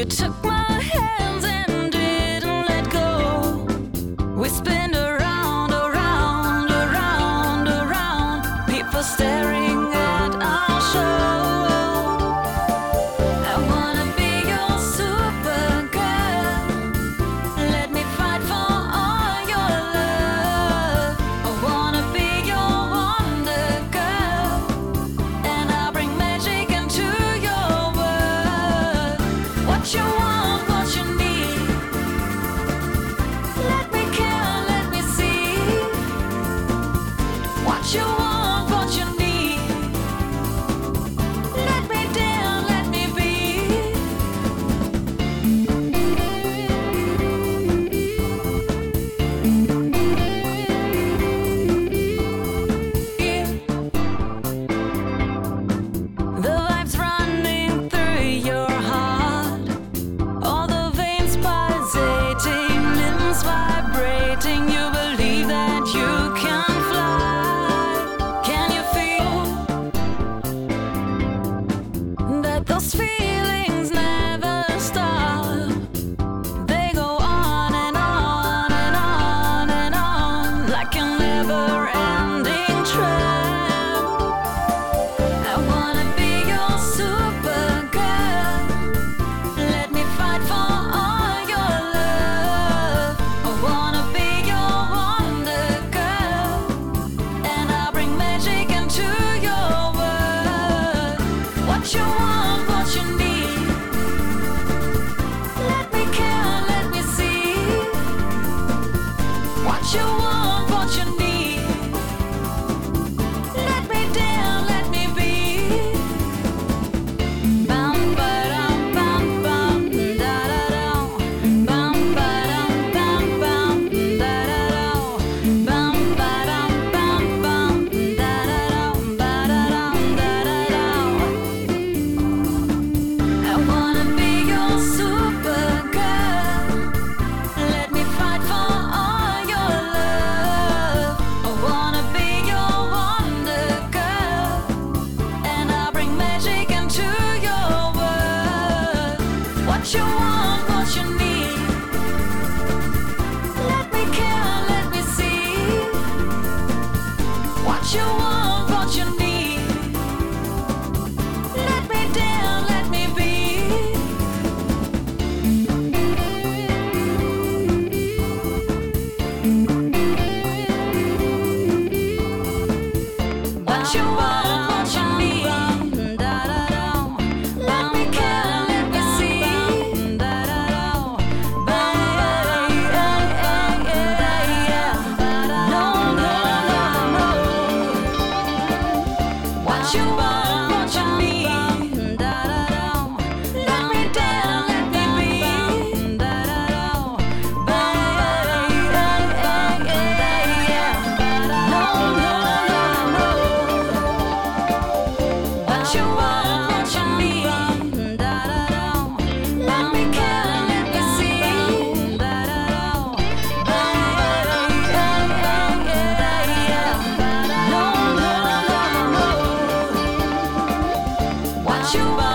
You took you want. you want. you want. you.